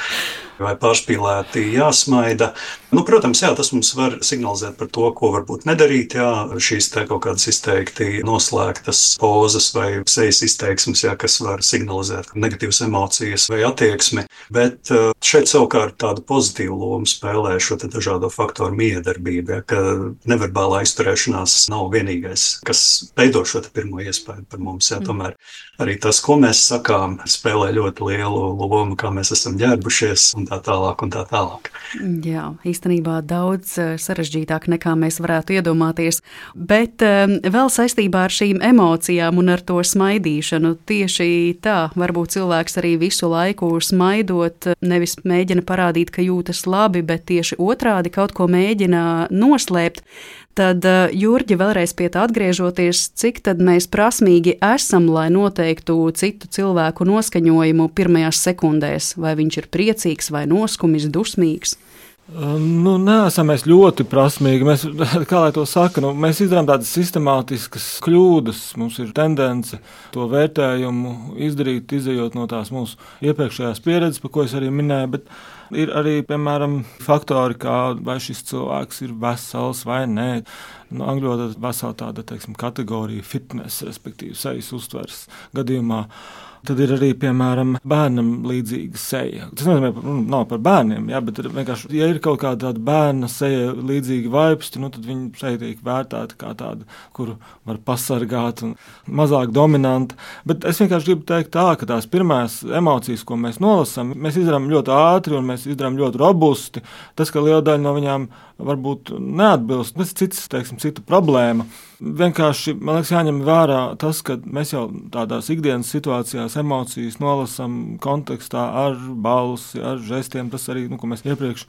vai pārspīlēti jāsmaida. Nu, protams, jā, tas mums var signalizēt par to, ko varbūt nedarīt. Jā, šīs kaut kādas izteikti noslēgtas pozas vai sejas izteiksmes, jā, kas var signalizēt negatīvas emocijas vai attieksmi. Bet eh, šeit savukārt tādu pozitīvu lomu spēlē šo dažādo faktoru miedarbība, ja, ka neverbālā izturēšanās nav vienīgais, kas veido šo pirmo iespēju par mums. Jā, mm. tomēr arī tas, ko mēs sakām, spēlē ļoti lielu lomu, kā mēs esam ģērbušies un tā tālāk. Un tā tālāk. Jā, īstenībā daudz eh, sarežģītāk nekā mēs varētu iedomāties. Bet um, vēl saistībā ar šīm emocijām un ar to smaidīšanu, tieši tā, varbūt cilvēks arī visu laiku smaidot, nevis mēģina parādīt, ka jūtas labi, bet tieši otrādi kaut ko mēģina noslēpt. Tad, eh, Jurģi, vēlreiz pie tā atgriežoties, cik tad mēs prasmīgi esam, lai noteiktu citu cilvēku noskaņojumu pirmajās sekundēs, vai viņš ir priecīgs vai noskumis, dusmīgs? Nu, nē, esam mēs ļoti prasmīgi. Mēs, kā lai to saka, nu, mēs izdarām tādas sistemātiskas kļūdas. Mums ir tendence to vērtējumu izdarīt, izējot no tās mūsu iepriekšējās pieredzes, par ko es arī minēju. Bet ir arī, piemēram, faktori, kā vai šis cilvēks ir vesels vai nē. Nu, Angļu valodā vesela tāda teiksim, kategorija, fitness, respektīvi, sejas uztveres gadījumā. Tad ir arī, piemēram, bērnam līdzīga seja. Tas nozīmē, ka nu, nav par bērniem, jā, bet vienkārši, ja ir kaut kāda bērna seja līdzīga vaipsti, nu, tad viņa seja tiek vērtēta kā tāda, kuru var pasargāt un mazāk dominanta. Bet es vienkārši gribu teikt tā, ka tās pirmās emocijas, ko mēs nolasām, mēs izdarām ļoti ātri un mēs izdarām ļoti robusti. Tas, ka liela daļa no viņām varbūt neatbilst, tas ir cits, teiksim, cita problēma. Vienkārši man liekas, jāņem vērā tas, ka mēs jau tādās ikdienas situācijās emocijas nolasām kontekstā ar balsi, ar žestiem. Tas arī, nu, ko mēs iepriekš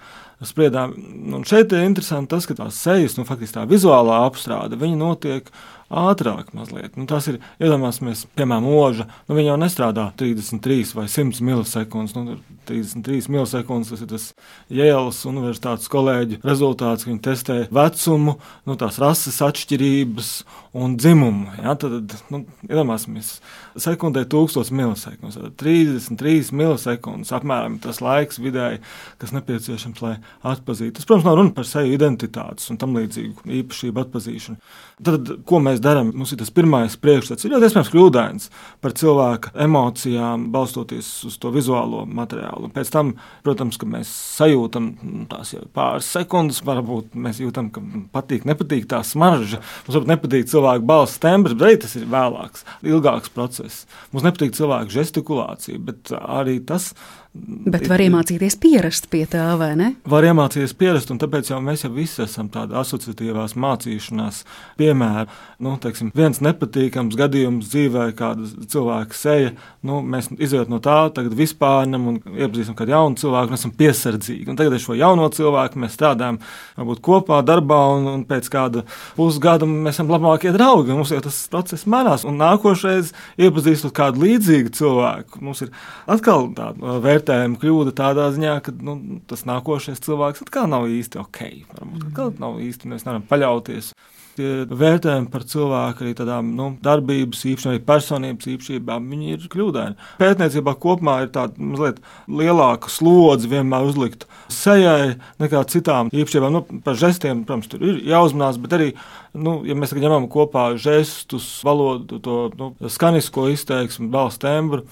spriedām. Un šeit ir interesanti tas, ka tās sejas, nu, faktiski tā vizuālā apstrāde, viņi notiek ātrāk mazliet. Nu, tas ir, iedomāsimies, piemēram, mūža. Nu, viņa jau nestrādā 33 vai 100 milisekundes. Nu, 33 milisekundes tas ir tas Jēlas universitātes kolēģi rezultāts, ka viņi testē vecumu, nu, tās rases atšķirības un dzimumu. Ja? Tad, nu, iedomāsimies, sekundē 1000 milisekundes. 33 milisekundes apmēram tas laiks vidēji, kas nepieciešams, lai atpazītu. Tas, protams, nav runa par seju identitātes un tam līdzīgu īpašību atpazīšanu. Tad, ko mēs darām? Mums ir tas pirmais priekšstats, ir ļoti iespējams kļūdains par cilvēka emocijām, balstoties uz to vizuālo materiālu. Un pēc tam, protams, ka mēs sajūtam nu, tās jau pāris sekundes, varbūt mēs jūtam, ka patīk, nepatīk tā smarža. Mums varbūt nepatīk cilvēka balss tembrs, bet tas ir vēlāks, ilgāks process. Mums nepatīk cilvēka gestikulācija, bet arī tas Bet var iemācīties pierast pie tā, vai ne? Var iemācīties pierast, un tāpēc jau mēs jau visi esam tādi asociatīvās mācīšanās piemēri. Nu, teiksim, viens nepatīkams gadījums dzīvē, kāda cilvēka seja, nu, mēs izējot no tā, tagad vispārnam un iepazīstam kādu jaunu cilvēku, un esam piesardzīgi. Un tagad ar šo jauno cilvēku mēs strādājam varbūt kopā darbā, un, un pēc kāda pusgada mēs esam labākie draugi. Mums jau tas process mainās, un nākošais iepazīstot kādu līdzīgu cilvēku, mums ir atkal tāda vērtība vērtējuma kļūda tādā ziņā, ka nu, tas nākošais cilvēks atkal nav īsti ok. Varbūt atkal nav īsti, mēs nevaram paļauties. Tie vērtējumi par cilvēku, arī tādām nu, darbības īpašībām, arī personības īpašībām, viņi ir kļūdaini. Pētniecībā kopumā ir tāda mazliet lielāka slodze vienmēr uzlikt sejai nekā citām īpašībām. Nu, par žestiem, protams, tur ir jāuzmanās, bet arī, nu, ja mēs ņemam kopā žestus, valodu, to nu, skanisko izteiksmu, balstu tembru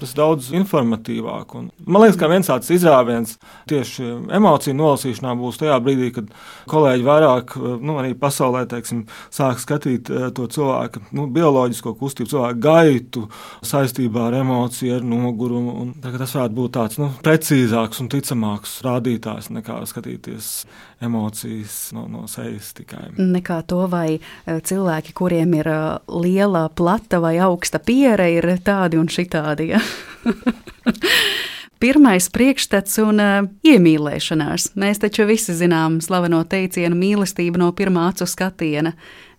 Tas daudz informatīvāk. Un, man liekas, ka viens tāds izrāviens tieši emociju nolasīšanā būs tajā brīdī, kad kolēģi vairāk, nu, arī pasaulē, teiksim, sāk skatīt eh, to cilvēku nu, bioloģisko kustību, cilvēku gaitu saistībā ar emociju, ar nogurumu. Un, tas varētu būt tāds nu, precīzāks un ticamāks rādītājs nekā skatīties emocijas no, no sejas tikai. Nekā to, vai eh, cilvēki, kuriem ir eh, liela, plata vai augsta piera, ir tādi un šitādi. Ja? Pirmais priekšstats un uh, iemīlēšanās. Mēs taču visi zinām slaveno teicienu mīlestību no pirmā acu skatiena.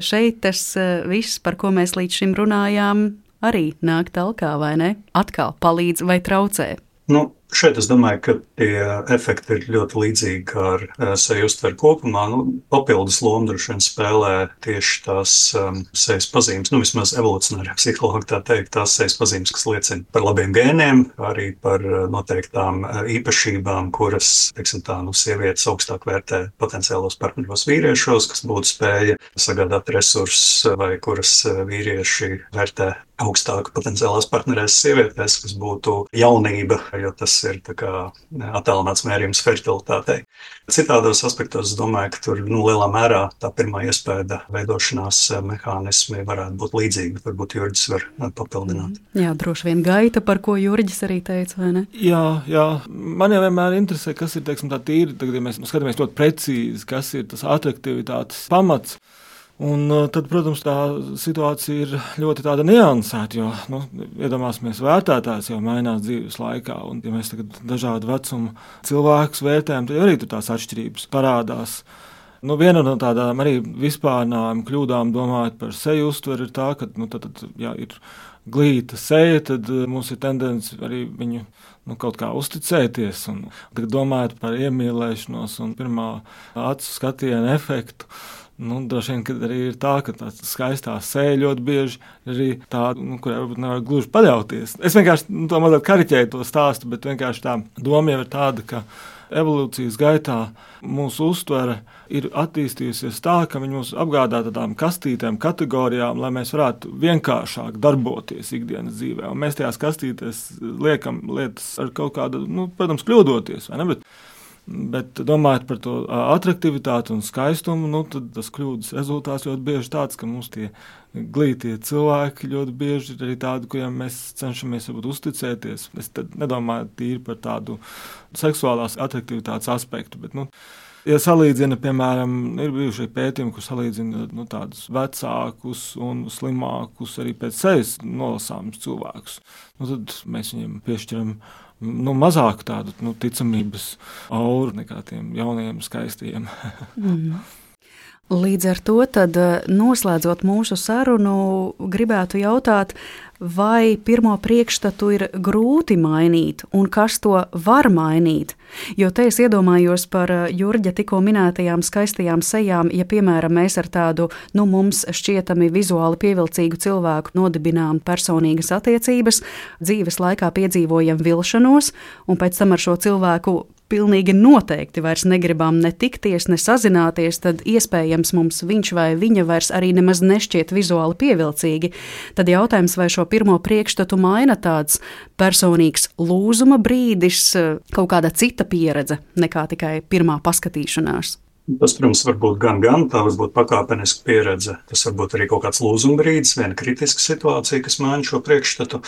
Šeit tas uh, viss, par ko mēs līdz šim runājām, arī nāk talkā, vai ne? Atkal palīdz vai traucē. Nu, Šeit es domāju, ka tie efekti ir ļoti līdzīgi kā ar uh, seju uztveru kopumā. Nu, papildus lomu droši vien spēlē tieši tās um, sejas pazīmes, nu vismaz evolūcionārā psihologa tā teikt, tās sejas pazīmes, kas liecina par labiem gēniem, arī par uh, noteiktām uh, īpašībām, kuras, teiksim tā, nu, sievietes augstāk vērtē potenciālos partneros vīriešos, kas būtu spēja sagādāt resursus vai kuras vīrieši vērtē augstāku potenciālās partnerēs sievietēs, kas būtu jaunība, jo tas ir attālināts mērījums fertilitātei. Citādos aspektos es domāju, ka tur nu, lielā mērā tā pirmā iespēja veidošanās mehānismi varētu būt līdzīgi, varbūt Jurģis var papildināt. Mm. Jā, droši vien gaita, par ko Jurģis arī teica, vai ne? Jā, jā. man jau vienmēr interesē, kas ir teiksim, tā tīri, tagad, ja mēs skatāmies ļoti precīzi, kas ir tas atraktivitātes pamats. Un uh, tad, protams, tā situācija ir ļoti niansēta, jo nu, iedomāsimies, vērtētājs jau mainās dzīves laikā. Un, ja mēs tagad dažādu vecumu cilvēkus vērtējam, tad arī tur tās atšķirības parādās. Nu, viena no tādām arī vispārnām kļūdām, domājot par seju uztveri, ir tā, ka nu, tad, tad, jā, ir glīta seja, tad uh, mums ir tendence arī viņu nu, kaut kā uzticēties. Un, un domājot par iemīlēšanos un pirmā acu skatienu efektu Nu, droši vien arī ir tā, ka tā skaistā sēja ļoti bieži ir arī tāda, nu, kurai varbūt nevar gluži paļauties. Es vienkārši nu, to mazliet kariķēju to stāstu, bet vienkārši tā doma jau ir tāda, ka evolūcijas gaitā mūsu uztvere ir attīstījusies tā, ka viņi mūs apgādā tādām kastītēm, kategorijām, lai mēs varētu vienkāršāk darboties ikdienas dzīvē. Un mēs tajās kastītēs liekam lietas ar kaut kādu, nu, protams, kļūdoties. Bet Bet domājot par to attraktivitāti un skaistumu, nu, tad tas kļūdas rezultāts ļoti bieži tāds, ka mums tie glītie cilvēki ļoti bieži ir arī tādi, kuriem mēs cenšamies būt, uzticēties. Es nedomāju tīri par tādu seksuālās attraktivitātes aspektu. Bet, nu, Ja salīdzina, piemēram, ir bijuši pētījumi, kur salīdzina nu, tādus vecākus un slimākus, arī pēc sevis nolasāmus cilvēkus, nu, tad mēs viņiem piešķiram nu, mazāk tādu nu, ticamības auru nekā tiem jauniem, skaistiem. mm. Līdz ar to, tad, eh, noslēdzot mūsu sarunu, gribētu jautāt, vai pirmo priekšstatu ir grūti mainīt un kas to var mainīt. Jo te es iedomājos par uh, Jurģa tikko minētajām skaistajām sejām, ja piemēram mēs ar tādu, nu, mums šķietami vizuāli pievilcīgu cilvēku nodibinām personīgas attiecības, dzīves laikā piedzīvojam vilšanos, un pēc tam ar šo cilvēku pilnīgi noteikti vairs negribam ne tikties, ne sazināties, tad iespējams mums viņš vai viņa vairs arī nemaz nešķiet vizuāli pievilcīgi. Tad jautājums, vai šo pirmo priekšstatu maina tāds personīgs lūzuma brīdis, kaut kāda cita pieredze nekā tikai pirmā paskatīšanās. Tas, protams, var būt gan, gan tā, var būt pakāpeniska pieredze. Tas var būt arī kaut kāds lūzuma brīdis, viena kritiska situācija, kas maina šo priekšstatu.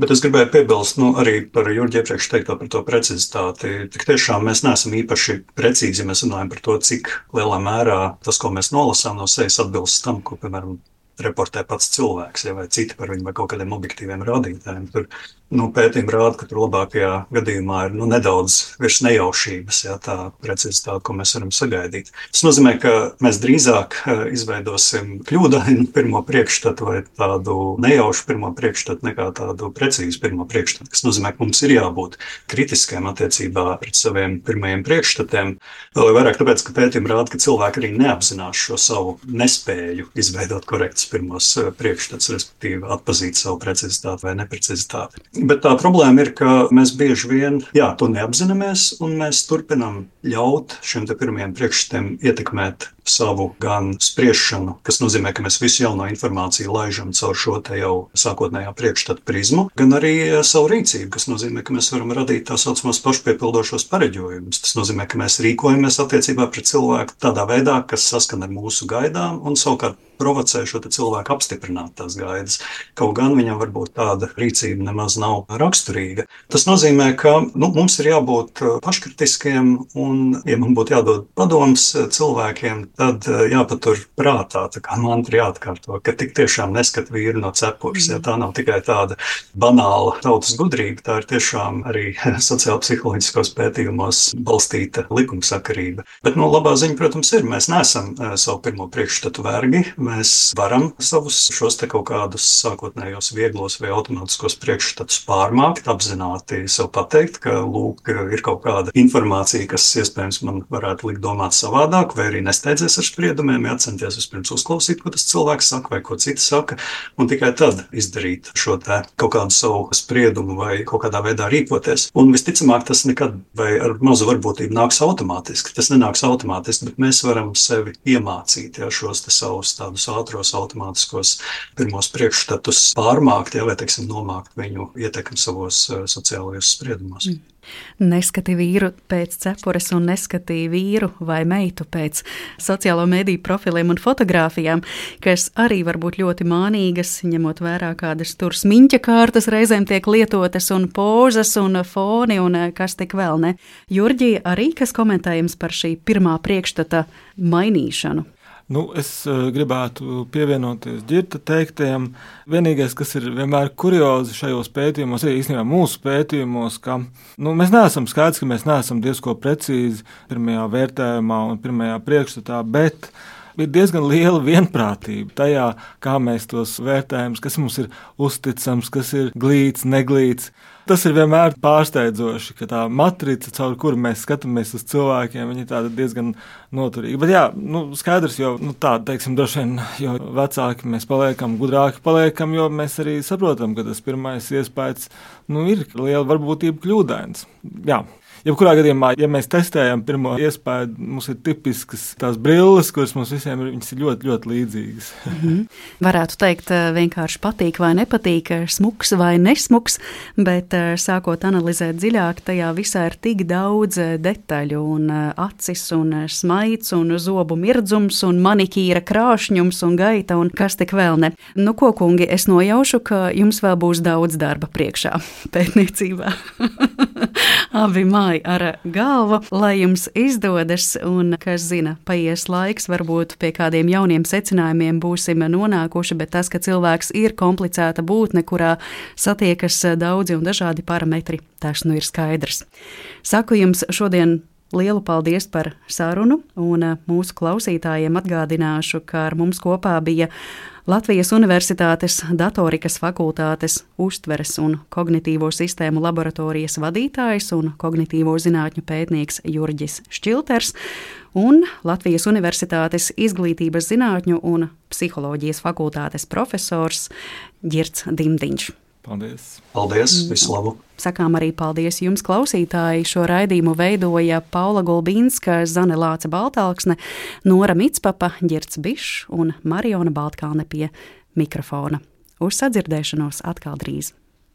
Bet es gribēju piebilst nu, arī par Jurģi iepriekš teikto par to precizitāti. Tik tiešām mēs neesam īpaši precīzi, ja mēs runājam par to, cik lielā mērā tas, ko mēs nolasām no sevis, atbilst tam, ko, piemēram, reportē pats cilvēks, ja, vai citi par viņu, vai kaut kādiem objektīviem rādītājiem. Tur nu, pētījumi rāda, ka tur labākajā gadījumā ir nu, nedaudz virs nejaušības, ja, tā precizitāte, ko mēs varam sagaidīt. Tas nozīmē, ka mēs drīzāk eh, izveidosim kļūdainu pirmo priekšstatu vai tādu nejaušu pirmo priekšstatu nekā tādu precīzu pirmo priekšstatu. Tas nozīmē, ka mums ir jābūt kritiskiem attiecībā pret saviem pirmajiem priekšstatiem. Vēl vairāk tāpēc, ka pētījumi rāda, ka cilvēki arī neapzinās šo savu nespēju izveidot korektus pirmos eh, priekšstats, respektīvi atpazīt savu precizitāti vai neprecizitāti. Bet tā problēma ir, ka mēs bieži vien jā, to neapzināmies, un mēs turpinām ļaut šiem pirmajiem priekšstatiem ietekmēt savu gan spriešanu, kas nozīmē, ka mēs visu jauno informāciju laižam caur šo te jau sākotnējā priekšstatu prizmu, gan arī savu rīcību, kas nozīmē, ka mēs varam radīt tā saucamos pašpiepildošos pareģojumus. Tas nozīmē, ka mēs rīkojamies attiecībā pret cilvēku tādā veidā, kas saskan ar mūsu gaidām, un savukārt provocē šo cilvēku apstiprināt tās gaidas. Kaut gan viņam varbūt tāda rīcība nemaz nav raksturīga. Tas nozīmē, ka nu, mums ir jābūt uh, paškritiskiem un, ja man būtu jādod padoms uh, cilvēkiem, tad uh, jāpatur prātā, tā kā man ir jāatkārto, ka tik tiešām neskat vīru no cepures. Ja tā nav tikai tāda banāla tautas gudrība, tā ir tiešām arī sociāla psiholoģiskos pētījumos balstīta likumsakarība. Bet no nu, labā ziņa, protams, ir, mēs neesam savu pirmo priekšstatu vergi mēs varam savus šos te kaut kādus sākotnējos vieglos vai automātiskos priekšstatus pārmākt, apzināti sev pateikt, ka lūk, ir kaut kāda informācija, kas iespējams man varētu likt domāt savādāk, vai arī nesteidzies ar spriedumiem, jācenties vispirms uzklausīt, ko tas cilvēks saka vai ko citi saka, un tikai tad izdarīt šo te kaut kādu savu spriedumu vai kaut kādā veidā rīkoties. Un visticamāk, tas nekad vai ar mazu varbūtību nāks automātiski. Tas nenāks automātiski, bet mēs varam sevi iemācīt ja, šos savus tādus ātros automātiskos pirmos priekšstatus pārmākt, ja, vai teiksim, nomākt viņu ietekmi savos uh, sociālajos spriedumos. Mm. Neskati vīru pēc cepures un neskati vīru vai meitu pēc sociālo mediju profiliem un fotografijām, kas arī var būt ļoti mānīgas, ņemot vērā kādas tur smiņķa kārtas reizēm tiek lietotas un pozas un foni un eh, kas tik vēl ne. Jurģija arī kas komentējums par šī pirmā priekšstata mainīšanu. Nu, es uh, gribētu pievienoties Girta teiktajam. Vienīgais, kas ir vienmēr kuriozi šajos pētījumos, ir īstenībā mūsu pētījumos, ka nu, mēs neesam skaidrs, ka mēs neesam diezgan precīzi pirmajā vērtējumā un pirmajā priekšstatā, bet ir diezgan liela vienprātība tajā, kā mēs tos vērtējam, kas mums ir uzticams, kas ir glīts, neglīts. Tas ir vienmēr pārsteidzoši, ka tā matrica, caur kuru mēs skatāmies uz cilvēkiem, ir diezgan noturīga. Bet, jā, nu, skaidrs, jo nu, tāda, teiksim, droši vien, jo vecāki mēs paliekam, gudrāki paliekam, jo mēs arī saprotam, ka tas pirmais iespējas nu, ir liela varbūtība kļūdains. Jā, Jebkurā gadījumā, ja mēs testējam pirmo iespēju, mums ir tipiskas tās brilles, kuras mums visiem ir, ir ļoti, ļoti līdzīgas. mm -hmm. Varētu teikt, eh, vienkārši patīk vai nepatīk, eh, smuks vai nesmuks, bet eh, sākot analizēt dziļāk, tajā visā ir tik daudz detaļu, un acis, un smaids, un zobu mirdzums, un manikīra krāšņums, un gaita, un kas tik vēl ne. Nu, ko, kungi, es nojaušu, ka jums vēl būs daudz darba priekšā pētniecībā. Abi māji domāju ar galvu, lai jums izdodas, un kas zina, paies laiks, varbūt pie kādiem jauniem secinājumiem būsim nonākuši, bet tas, ka cilvēks ir komplicēta būtne, kurā satiekas daudzi un dažādi parametri, tas nu ir skaidrs. Saku jums šodien Lielu paldies par sarunu, un mūsu klausītājiem atgādināšu, ka ar mums kopā bija Latvijas Universitātes datorikas fakultātes uztveres un kognitīvo sistēmu laboratorijas vadītājs un kognitīvo zinātņu pētnieks Jurģis Šķilters un Latvijas Universitātes izglītības zinātņu un psiholoģijas fakultātes profesors Girts Dimdiņš. Paldies! Paldies! Visu labu! Sakām arī paldies jums, klausītāji. Šo raidījumu veidoja Paula Gulbīnska, Zane Lāce Baltāksne, Nora Mitspapa, Girts Bišs un Mariona Baltkalne pie mikrofona. Uz sadzirdēšanos atkal drīz!